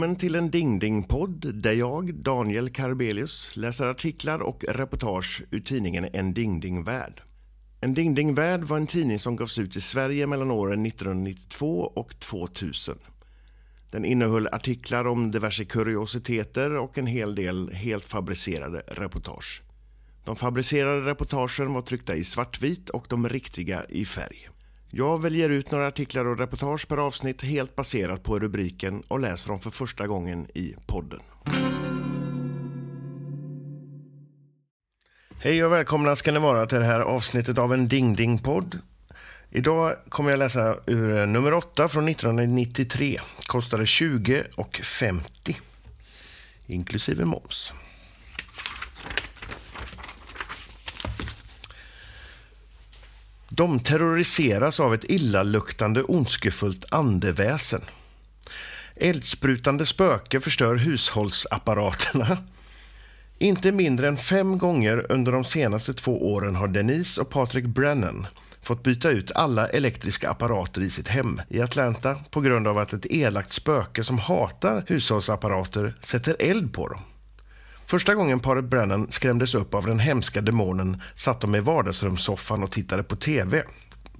Välkommen till en Dingdingpodd där jag, Daniel Karbelius, läser artiklar och reportage ur tidningen En Dingdingvärld. En Dingdingvärld var en tidning som gavs ut i Sverige mellan åren 1992 och 2000. Den innehöll artiklar om diverse kuriositeter och en hel del helt fabricerade reportage. De fabricerade reportagen var tryckta i svartvit och de riktiga i färg. Jag väljer ut några artiklar och reportage per avsnitt helt baserat på rubriken och läser dem för första gången i podden. Hej och välkomna ska ni vara till det här avsnittet av en Ding Ding podd. Idag kommer jag läsa ur nummer 8 från 1993. Kostade 20 och 50 inklusive moms. De terroriseras av ett illaluktande ondskefullt andeväsen. Eldsprutande spöke förstör hushållsapparaterna. Inte mindre än fem gånger under de senaste två åren har Denise och Patrick Brennan fått byta ut alla elektriska apparater i sitt hem i Atlanta på grund av att ett elakt spöke som hatar hushållsapparater sätter eld på dem. Första gången paret Brennan skrämdes upp av den hemska demonen satt de i vardagsrumssoffan och tittade på TV.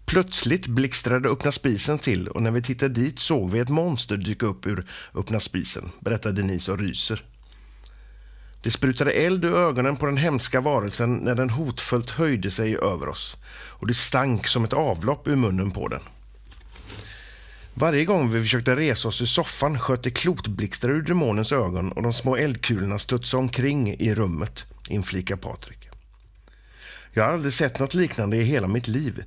Plötsligt blixtrade öppna spisen till och när vi tittade dit såg vi ett monster dyka upp ur öppna spisen, berättar Denise och ryser. Det sprutade eld ur ögonen på den hemska varelsen när den hotfullt höjde sig över oss och det stank som ett avlopp ur munnen på den. Varje gång vi försökte resa oss ur soffan sköt det klotblixtar ur demonens ögon och de små eldkulorna studsade omkring i rummet, inflikar Patrik. Jag har aldrig sett något liknande i hela mitt liv.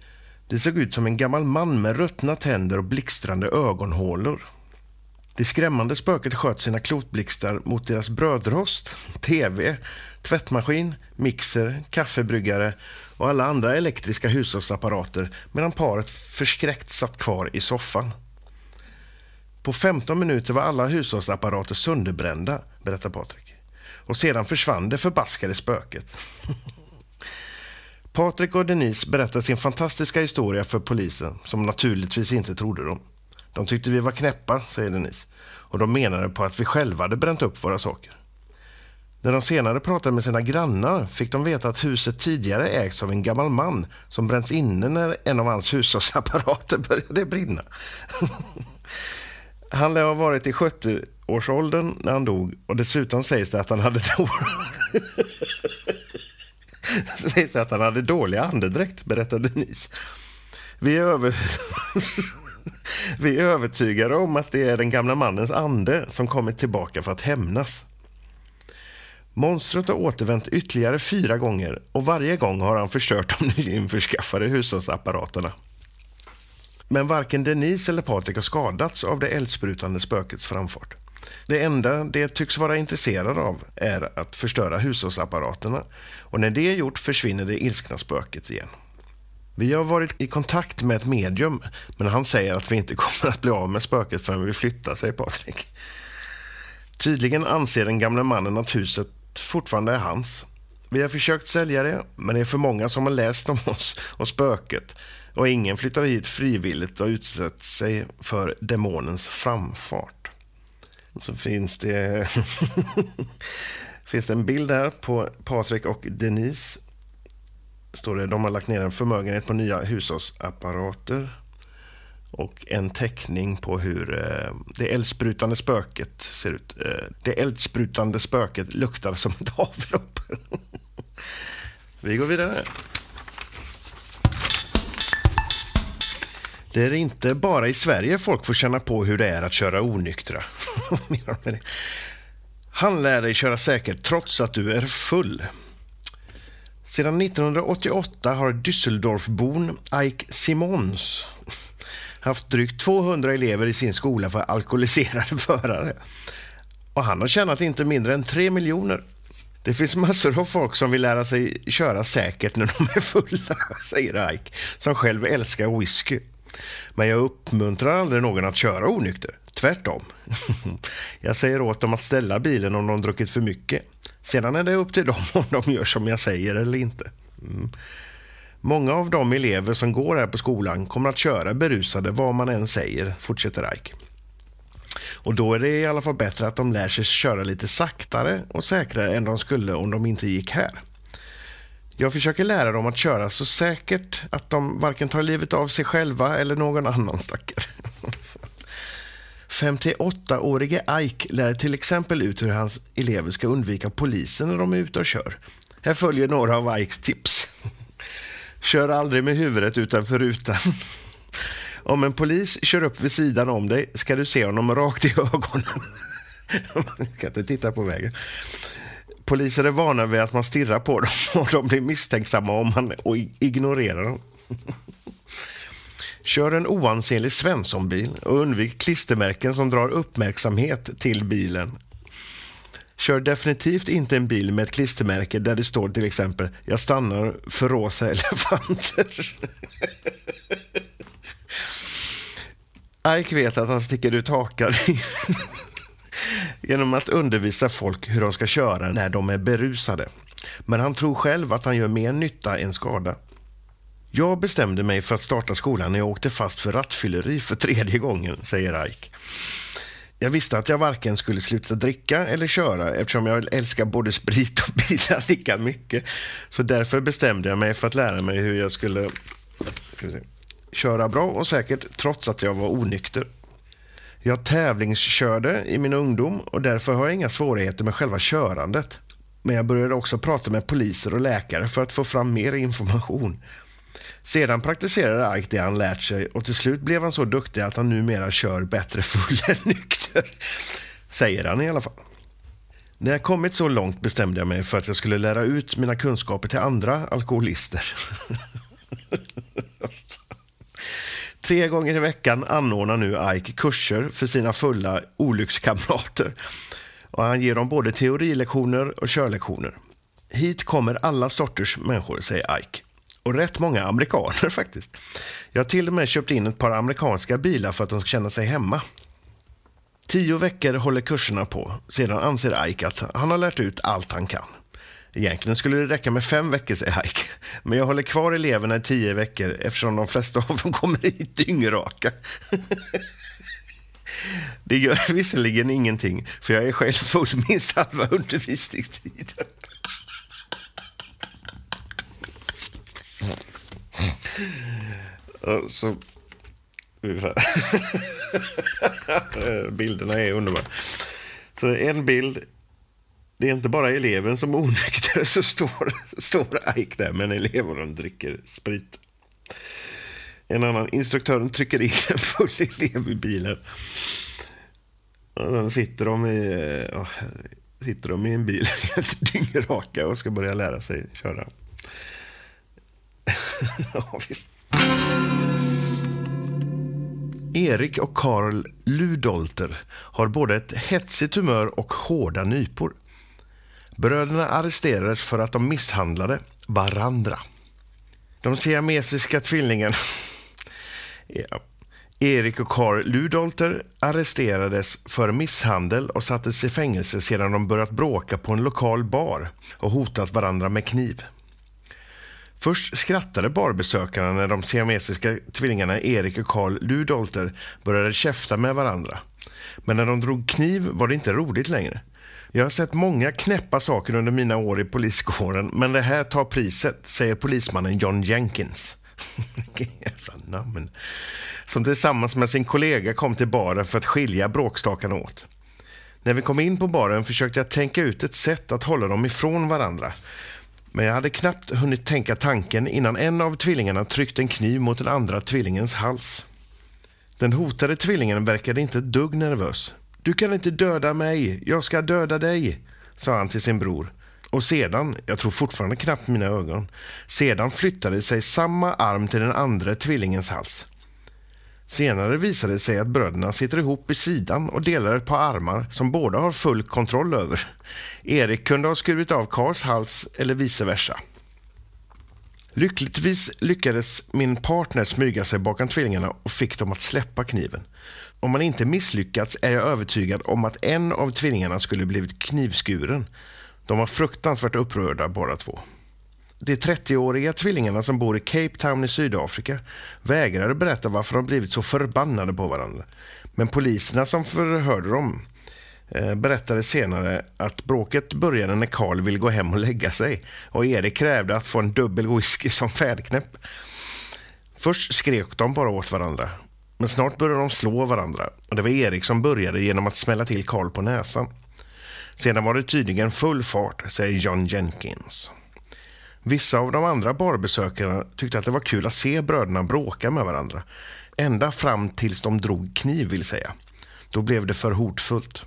Det såg ut som en gammal man med ruttna tänder och blixtrande ögonhålor. Det skrämmande spöket sköt sina klotblixtar mot deras brödrost, tv, tvättmaskin, mixer, kaffebryggare och alla andra elektriska hushållsapparater medan paret förskräckt satt kvar i soffan. På 15 minuter var alla hushållsapparater sönderbrända, berättar Patrik. Och sedan försvann det förbaskade spöket. Patrik och Denise berättar sin fantastiska historia för polisen, som naturligtvis inte trodde dem. De tyckte vi var knäppa, säger Denise. Och de menade på att vi själva hade bränt upp våra saker. När de senare pratade med sina grannar fick de veta att huset tidigare ägts av en gammal man som bränts inne när en av hans hushållsapparater började brinna. Han lär ha varit i 70-årsåldern när han dog och dessutom sägs det att han hade sägs det att han hade dålig andedräkt, berättar Denise. Vi är, över... Vi är övertygade om att det är den gamla mannens ande som kommit tillbaka för att hämnas. Monstret har återvänt ytterligare fyra gånger och varje gång har han förstört de nyinförskaffade hushållsapparaterna. Men varken Denise eller Patrik har skadats av det eldsprutande spökets framfart. Det enda det tycks vara intresserade av är att förstöra hushållsapparaterna och när det är gjort försvinner det ilskna spöket igen. Vi har varit i kontakt med ett medium, men han säger att vi inte kommer att bli av med spöket förrän vi flyttar, säger Patrik. Tydligen anser den gamle mannen att huset fortfarande är hans. Vi har försökt sälja det, men det är för många som har läst om oss och spöket och ingen flyttar hit frivilligt och utsätter sig för demonens framfart. Så finns det, finns det en bild här på Patrik och Denise. Står det, de har lagt ner en förmögenhet på nya hushållsapparater och en teckning på hur eh, det eldsprutande spöket ser ut. Eh, det eldsprutande spöket luktar som ett avlopp. Vi går vidare. Det är inte bara i Sverige folk får känna på hur det är att köra onyktra. Han lär dig köra säkert trots att du är full. Sedan 1988 har Düsseldorfbon Ike Simons haft drygt 200 elever i sin skola för alkoholiserade förare. Och han har tjänat inte mindre än 3 miljoner. Det finns massor av folk som vill lära sig köra säkert när de är fulla, säger Ike, som själv älskar whisky. Men jag uppmuntrar aldrig någon att köra onykter. Tvärtom. Jag säger åt dem att ställa bilen om de druckit för mycket. Sedan är det upp till dem om de gör som jag säger eller inte. Mm. Många av de elever som går här på skolan kommer att köra berusade vad man än säger, fortsätter Ike. Och då är det i alla fall bättre att de lär sig köra lite saktare och säkrare än de skulle om de inte gick här. Jag försöker lära dem att köra så säkert att de varken tar livet av sig själva eller någon annan stackare. 58-årige Ike lär till exempel ut hur hans elever ska undvika polisen när de är ute och kör. Här följer några av Ikes tips. Kör aldrig med huvudet utanför rutan. Om en polis kör upp vid sidan om dig ska du se honom rakt i ögonen. Man ska inte titta på vägen. Poliser är vana vid att man stirrar på dem och de blir misstänksamma om man och ignorerar dem. Kör en oansenlig Svenssonbil och undvik klistermärken som drar uppmärksamhet till bilen. Kör definitivt inte en bil med ett klistermärke där det står till exempel “Jag stannar för rosa elefanter”. Ike vet att han sticker ut hakan genom att undervisa folk hur de ska köra när de är berusade. Men han tror själv att han gör mer nytta än skada. Jag bestämde mig för att starta skolan när jag åkte fast för rattfylleri för tredje gången, säger Ike. Jag visste att jag varken skulle sluta dricka eller köra eftersom jag älskar både sprit och bilar lika mycket. Så därför bestämde jag mig för att lära mig hur jag skulle köra bra och säkert trots att jag var onykter. Jag tävlingskörde i min ungdom och därför har jag inga svårigheter med själva körandet. Men jag började också prata med poliser och läkare för att få fram mer information. Sedan praktiserade Ike det han lärt sig och till slut blev han så duktig att han numera kör bättre full än nykter. Säger han i alla fall. När jag kommit så långt bestämde jag mig för att jag skulle lära ut mina kunskaper till andra alkoholister. Tre gånger i veckan anordnar nu Ike kurser för sina fulla olyckskamrater. Och han ger dem både teorilektioner och körlektioner. Hit kommer alla sorters människor, säger Ike. Och rätt många amerikaner faktiskt. Jag har till och med köpt in ett par amerikanska bilar för att de ska känna sig hemma. Tio veckor håller kurserna på. Sedan anser Ike att han har lärt ut allt han kan. Egentligen skulle det räcka med fem veckor, säger Men jag håller kvar eleverna i tio veckor eftersom de flesta av dem kommer hit dyngraka. Det gör visserligen ingenting, för jag är själv full minst halva undervisningstiden. Så... Bilderna är underbara. Så en bild. Det är inte bara eleven som är onykter, så står, står Ike där med en elev och dricker sprit. En annan, instruktören trycker in en full elev i bilen. Och sen sitter de i, oh, sitter de i en bil helt dyngraka och ska börja lära sig köra. ja, visst. Erik och Karl Ludolter har både ett hetsigt humör och hårda nypor. Bröderna arresterades för att de misshandlade varandra. De siamesiska tvillingarna ja. Erik och Carl Ludolter arresterades för misshandel och sattes i fängelse sedan de börjat bråka på en lokal bar och hotat varandra med kniv. Först skrattade barbesökarna när de siamesiska tvillingarna Erik och Carl Ludolter började käfta med varandra. Men när de drog kniv var det inte roligt längre. Jag har sett många knäppa saker under mina år i poliskåren, men det här tar priset, säger polismannen John Jenkins. Jävla namn. Som tillsammans med sin kollega kom till baren för att skilja bråkstakarna åt. När vi kom in på baren försökte jag tänka ut ett sätt att hålla dem ifrån varandra. Men jag hade knappt hunnit tänka tanken innan en av tvillingarna tryckte en kniv mot den andra tvillingens hals. Den hotade tvillingen verkade inte ett dugg nervös. Du kan inte döda mig, jag ska döda dig, sa han till sin bror. Och sedan, jag tror fortfarande knappt mina ögon, sedan flyttade sig samma arm till den andra tvillingens hals. Senare visade det sig att bröderna sitter ihop i sidan och delar ett par armar som båda har full kontroll över. Erik kunde ha skurit av Karls hals eller vice versa. Lyckligtvis lyckades min partner smyga sig bakom tvillingarna och fick dem att släppa kniven. Om man inte misslyckats är jag övertygad om att en av tvillingarna skulle blivit knivskuren. De var fruktansvärt upprörda båda två. de 30-åriga tvillingarna som bor i Cape Town i Sydafrika vägrade berätta varför de blivit så förbannade på varandra. Men poliserna som förhörde dem eh, berättade senare att bråket började när Karl ville gå hem och lägga sig och Erik krävde att få en dubbel whisky som färdknäpp. Först skrek de bara åt varandra, men snart började de slå varandra och det var Erik som började genom att smälla till Karl på näsan. Sedan var det tydligen full fart, säger John Jenkins. Vissa av de andra barbesökarna tyckte att det var kul att se bröderna bråka med varandra. Ända fram tills de drog kniv vill säga. Då blev det för hotfullt.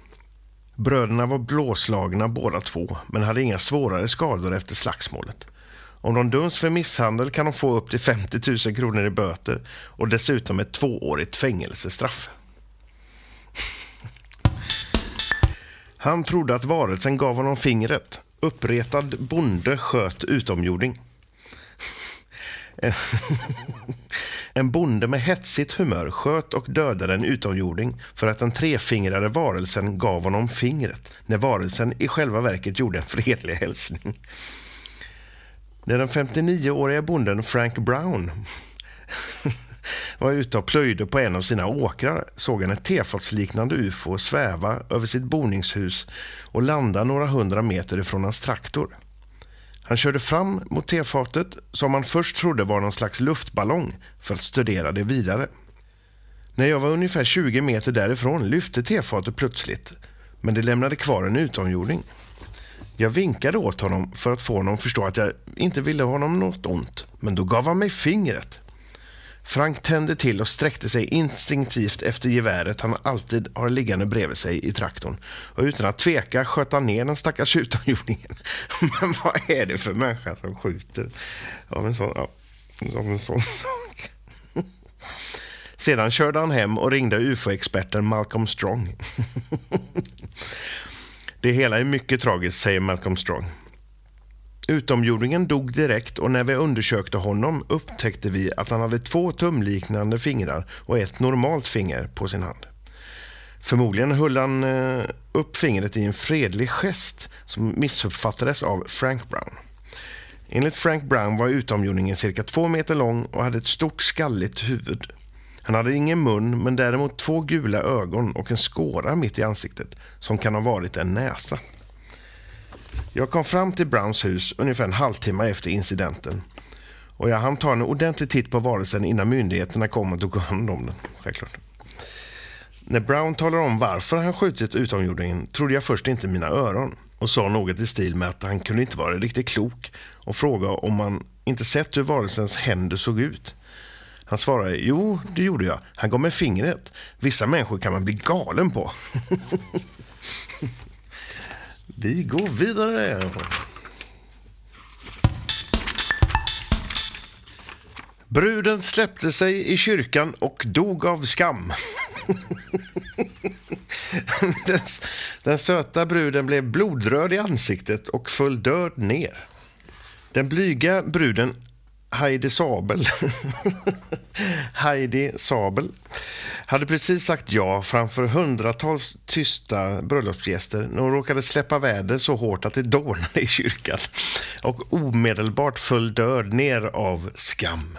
Bröderna var blåslagna båda två, men hade inga svårare skador efter slagsmålet. Om de döms för misshandel kan de få upp till 50 000 kronor i böter och dessutom ett tvåårigt fängelsestraff. Han trodde att varelsen gav honom fingret. Uppretad bonde sköt utomjording. En bonde med hetsigt humör sköt och dödade en utomjording för att den trefingrade varelsen gav honom fingret när varelsen i själva verket gjorde en fredlig hälsning. När den 59-åriga bonden Frank Brown var ute och plöjde på en av sina åkrar såg han ett tefatsliknande ufo sväva över sitt boningshus och landa några hundra meter ifrån hans traktor. Han körde fram mot tefatet som han först trodde var någon slags luftballong för att studera det vidare. När jag var ungefär 20 meter därifrån lyfte tefatet plötsligt men det lämnade kvar en utomjording. Jag vinkade åt honom för att få honom att förstå att jag inte ville honom något ont, men då gav han mig fingret. Frank tände till och sträckte sig instinktivt efter geväret han alltid har liggande bredvid sig i traktorn. Och utan att tveka sköt han ner den stackars utomjordingen. Men vad är det för människa som skjuter av en sån, ja, av en sån sak? Sedan körde han hem och ringde ufo-experten Malcolm Strong. Det hela är mycket tragiskt, säger Malcolm Strong. Utomjordingen dog direkt och när vi undersökte honom upptäckte vi att han hade två tumliknande fingrar och ett normalt finger på sin hand. Förmodligen höll han eh, upp fingret i en fredlig gest som missuppfattades av Frank Brown. Enligt Frank Brown var utomjordingen cirka två meter lång och hade ett stort skalligt huvud. Han hade ingen mun, men däremot två gula ögon och en skåra mitt i ansiktet som kan ha varit en näsa. Jag kom fram till Browns hus ungefär en halvtimme efter incidenten. Och jag hann ta en ordentlig titt på varelsen innan myndigheterna kom och tog hand om den. Självklart. När Brown talade om varför han skjutit utomjordingen trodde jag först inte mina öron och sa något i stil med att han kunde inte vara riktigt klok och fråga om man inte sett hur varelsens händer såg ut. Han svarade, jo, det gjorde jag. Han gav mig fingret. Vissa människor kan man bli galen på. Vi går vidare. Bruden släppte sig i kyrkan och dog av skam. den, den söta bruden blev blodröd i ansiktet och föll död ner. Den blyga bruden Heidi Sabel. Heidi Sabel hade precis sagt ja framför hundratals tysta bröllopsgäster när hon råkade släppa väder så hårt att det dånade i kyrkan och omedelbart föll död ner av skam.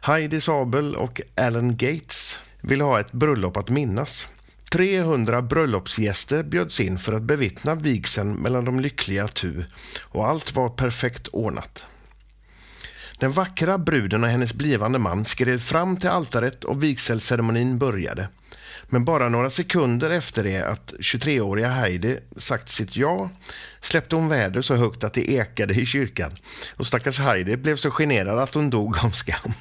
Heidi Sabel och Alan Gates ville ha ett bröllop att minnas. 300 bröllopsgäster bjöds in för att bevittna vigseln mellan de lyckliga tu och allt var perfekt ordnat. Den vackra bruden och hennes blivande man skred fram till altaret och vigselceremonin började. Men bara några sekunder efter det att 23-åriga Heidi sagt sitt ja släppte hon väder så högt att det ekade i kyrkan. Och stackars Heidi blev så generad att hon dog av skam.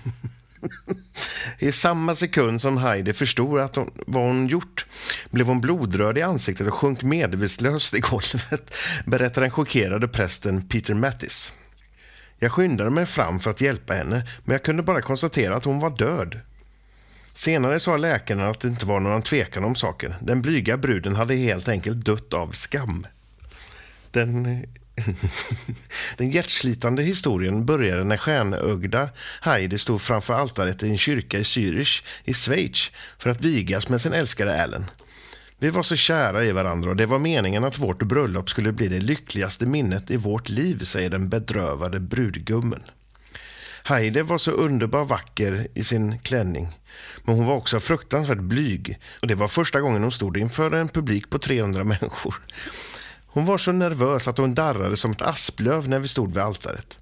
I samma sekund som Heidi förstod att hon, vad hon gjort blev hon blodröd i ansiktet och sjönk medvetslös i golvet, berättar den chockerade prästen Peter Mattis. Jag skyndade mig fram för att hjälpa henne, men jag kunde bara konstatera att hon var död. Senare sa läkaren att det inte var någon tvekan om saken. Den blyga bruden hade helt enkelt dött av skam. Den, den hjärtslitande historien började när stjärnögda Heidi stod framför altaret i en kyrka i Zürich i Schweiz för att vigas med sin älskade Allen. Vi var så kära i varandra och det var meningen att vårt bröllop skulle bli det lyckligaste minnet i vårt liv, säger den bedrövade brudgummen. Heide var så underbar vacker i sin klänning. Men hon var också fruktansvärt blyg och det var första gången hon stod inför en publik på 300 människor. Hon var så nervös att hon darrade som ett asplöv när vi stod vid altaret.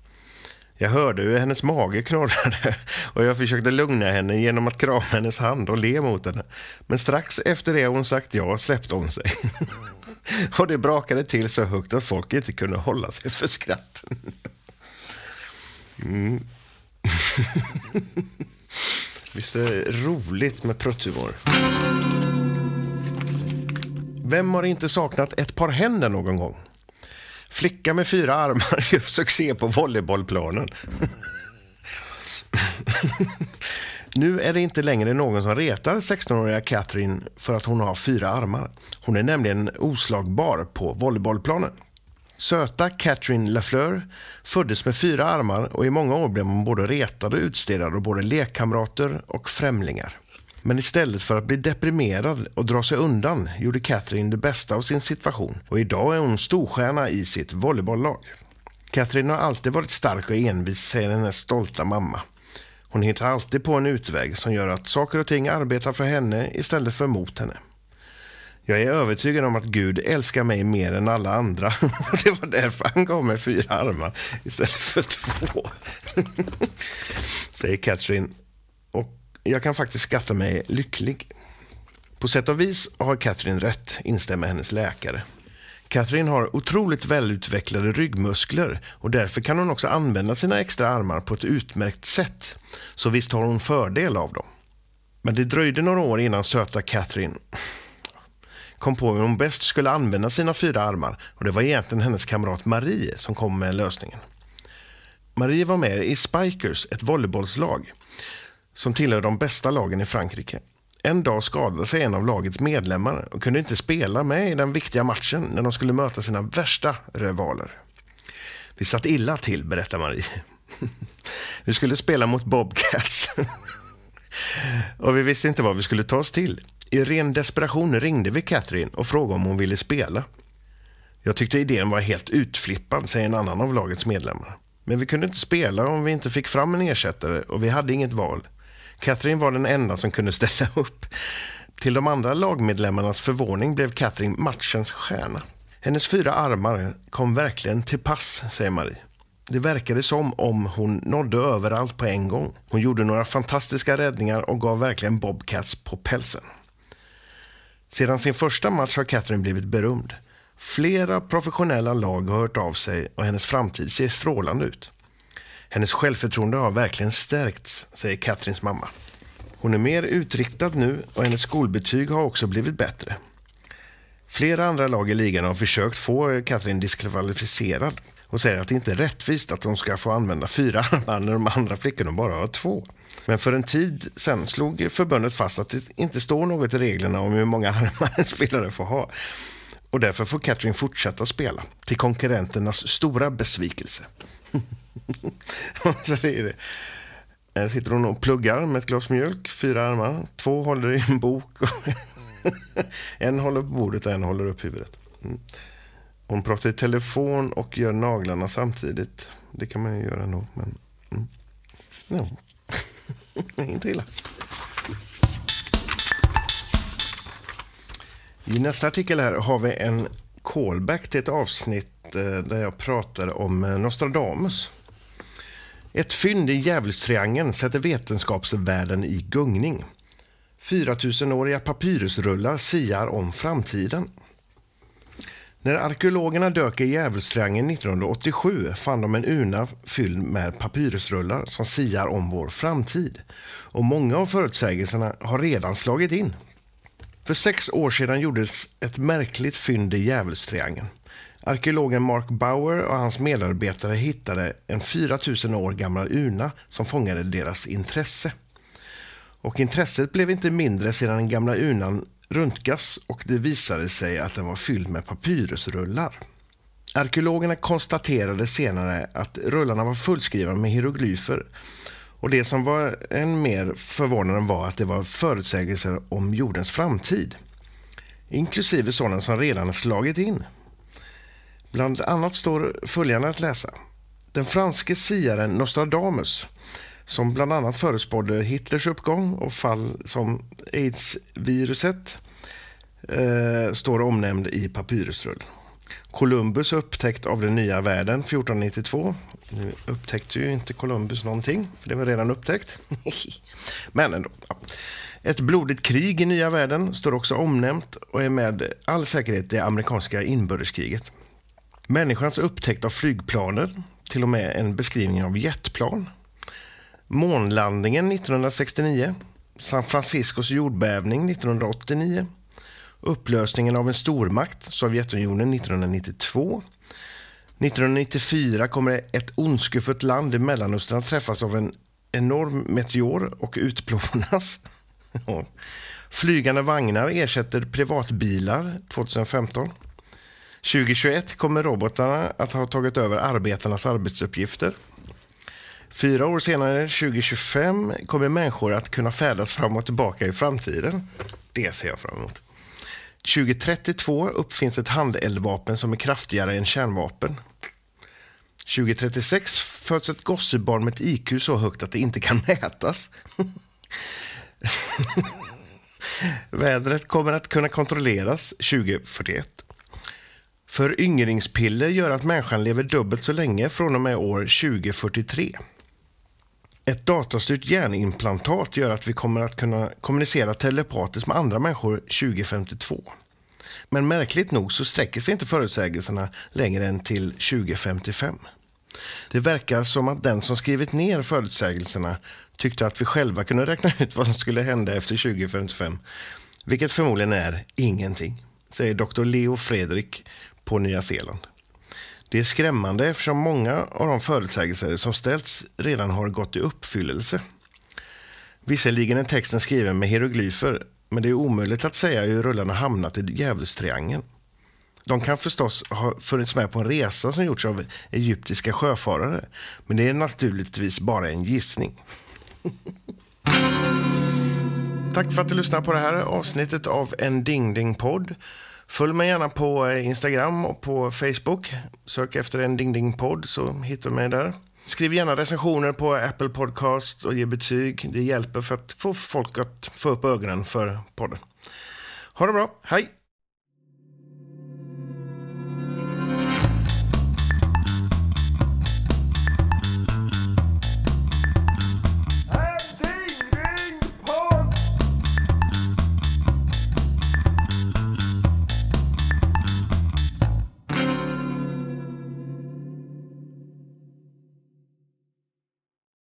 Jag hörde hur hennes mage knorrade och jag försökte lugna henne genom att krama hennes hand och le mot henne. Men strax efter det hon sagt ja släppte hon sig. Och det brakade till så högt att folk inte kunde hålla sig för skratt. Mm. Visst är det roligt med prutthumor? Vem har inte saknat ett par händer någon gång? Flicka med fyra armar gör succé på volleybollplanen. nu är det inte längre någon som retar 16-åriga Catherine för att hon har fyra armar. Hon är nämligen oslagbar på volleybollplanen. Söta Catherine Lafleur föddes med fyra armar och i många år blev hon både retad och utstirrad av både lekkamrater och främlingar. Men istället för att bli deprimerad och dra sig undan gjorde Catherine det bästa av sin situation och idag är hon storstjärna i sitt volleybolllag. Catherine har alltid varit stark och envis, säger hennes stolta mamma. Hon hittar alltid på en utväg som gör att saker och ting arbetar för henne istället för mot henne. Jag är övertygad om att Gud älskar mig mer än alla andra. Och det var därför han gav mig fyra armar istället för två. Säger Catherine. Jag kan faktiskt skatta mig lycklig. På sätt och vis har Katherine rätt, instämmer hennes läkare. Catherine har otroligt välutvecklade ryggmuskler och därför kan hon också använda sina extra armar på ett utmärkt sätt. Så visst har hon fördel av dem. Men det dröjde några år innan söta Catherine kom på hur hon bäst skulle använda sina fyra armar och det var egentligen hennes kamrat Marie som kom med lösningen. Marie var med i Spikers, ett volleybollslag som tillhör de bästa lagen i Frankrike. En dag skadade sig en av lagets medlemmar och kunde inte spela med i den viktiga matchen när de skulle möta sina värsta rivaler. Vi satt illa till, berättar Marie. Vi skulle spela mot Bobcats. Och vi visste inte vad vi skulle ta oss till. I ren desperation ringde vi Catherine och frågade om hon ville spela. Jag tyckte idén var helt utflippad, säger en annan av lagets medlemmar. Men vi kunde inte spela om vi inte fick fram en ersättare och vi hade inget val. Catherine var den enda som kunde ställa upp. Till de andra lagmedlemmarnas förvåning blev Catherine matchens stjärna. Hennes fyra armar kom verkligen till pass, säger Marie. Det verkade som om hon nådde överallt på en gång. Hon gjorde några fantastiska räddningar och gav verkligen Bobcats på pälsen. Sedan sin första match har Catherine blivit berömd. Flera professionella lag har hört av sig och hennes framtid ser strålande ut. Hennes självförtroende har verkligen stärkts, säger Katrins mamma. Hon är mer utriktad nu och hennes skolbetyg har också blivit bättre. Flera andra lag i ligan har försökt få Katrin diskvalificerad och säger att det inte är rättvist att hon ska få använda fyra armar när de andra flickorna bara har två. Men för en tid sen slog förbundet fast att det inte står något i reglerna om hur många armar en spelare får ha. Och därför får Katrin fortsätta spela, till konkurrenternas stora besvikelse. så det är det. Här sitter hon och pluggar med ett glas mjölk, fyra armar. Två håller i en bok. en håller på bordet och en håller upp huvudet. Mm. Hon pratar i telefon och gör naglarna samtidigt. Det kan man ju göra nog. Men, mm. ja. Inte illa. I nästa artikel här har vi en callback till ett avsnitt eh, där jag pratade om eh, Nostradamus. Ett fynd i djävulstriangeln sätter vetenskapsvärlden i gungning. 4000-åriga papyrusrullar siar om framtiden. När arkeologerna dök i Djävulstriangeln 1987 fann de en urna fylld med papyrusrullar som siar om vår framtid. Och många av förutsägelserna har redan slagit in. För sex år sedan gjordes ett märkligt fynd i Djävulstriangeln. Arkeologen Mark Bauer och hans medarbetare hittade en 4000 år gammal urna som fångade deras intresse. Och intresset blev inte mindre sedan den gamla urnan röntgas och det visade sig att den var fylld med papyrusrullar. Arkeologerna konstaterade senare att rullarna var fullskrivna med hieroglyfer och det som var än mer förvånande var att det var förutsägelser om jordens framtid. inklusive sådana som redan slagit in. Bland annat står följande att läsa. Den franske siaren Nostradamus, som bland annat förutspådde Hitlers uppgång och fall som aids-viruset, eh, står omnämnd i papyrusrull. Columbus upptäckt av den nya världen 1492. Nu upptäckte ju inte Columbus någonting, för det var redan upptäckt. Men ändå. Ja. Ett blodigt krig i nya världen står också omnämnt och är med all säkerhet det amerikanska inbördeskriget. Människans upptäckt av flygplanen, till och med en beskrivning av jetplan. Månlandningen 1969. San Franciscos jordbävning 1989. Upplösningen av en stormakt, Sovjetunionen 1992. 1994 kommer ett ondskefullt land i Mellanöstern att träffas av en enorm meteor och utplånas. Flygande vagnar ersätter privatbilar 2015. 2021 kommer robotarna att ha tagit över arbetarnas arbetsuppgifter. Fyra år senare, 2025, kommer människor att kunna färdas fram och tillbaka i framtiden. Det ser jag fram emot. 2032 uppfinns ett handeldvapen som är kraftigare än kärnvapen. 2036 föds ett gossebarn med ett IQ så högt att det inte kan mätas. Vädret kommer att kunna kontrolleras 2041. Föryngringspiller gör att människan lever dubbelt så länge från och med år 2043. Ett datastyrt hjärnimplantat gör att vi kommer att kunna kommunicera telepatiskt med andra människor 2052. Men märkligt nog så sträcker sig inte förutsägelserna längre än till 2055. Det verkar som att den som skrivit ner förutsägelserna tyckte att vi själva kunde räkna ut vad som skulle hända efter 2055. Vilket förmodligen är ingenting, säger doktor Leo Fredrik på Nya Zeeland. Det är skrämmande eftersom många av de förutsägelser som ställts redan har gått i uppfyllelse. Visserligen är texten skriven med hieroglyfer, men det är omöjligt att säga hur rullarna hamnat i djävulstriangeln. De kan förstås ha funnits med på en resa som gjorts av egyptiska sjöfarare, men det är naturligtvis bara en gissning. Tack för att du lyssnade på det här avsnittet av En Ding Ding Podd. Följ mig gärna på eh, Instagram och på Facebook. Sök efter En Ding Ding Podd så hittar du mig där. Skriv gärna recensioner på Apple Podcast och ge betyg. Det hjälper för att få folk att få upp ögonen för podden. Ha det bra. Hej!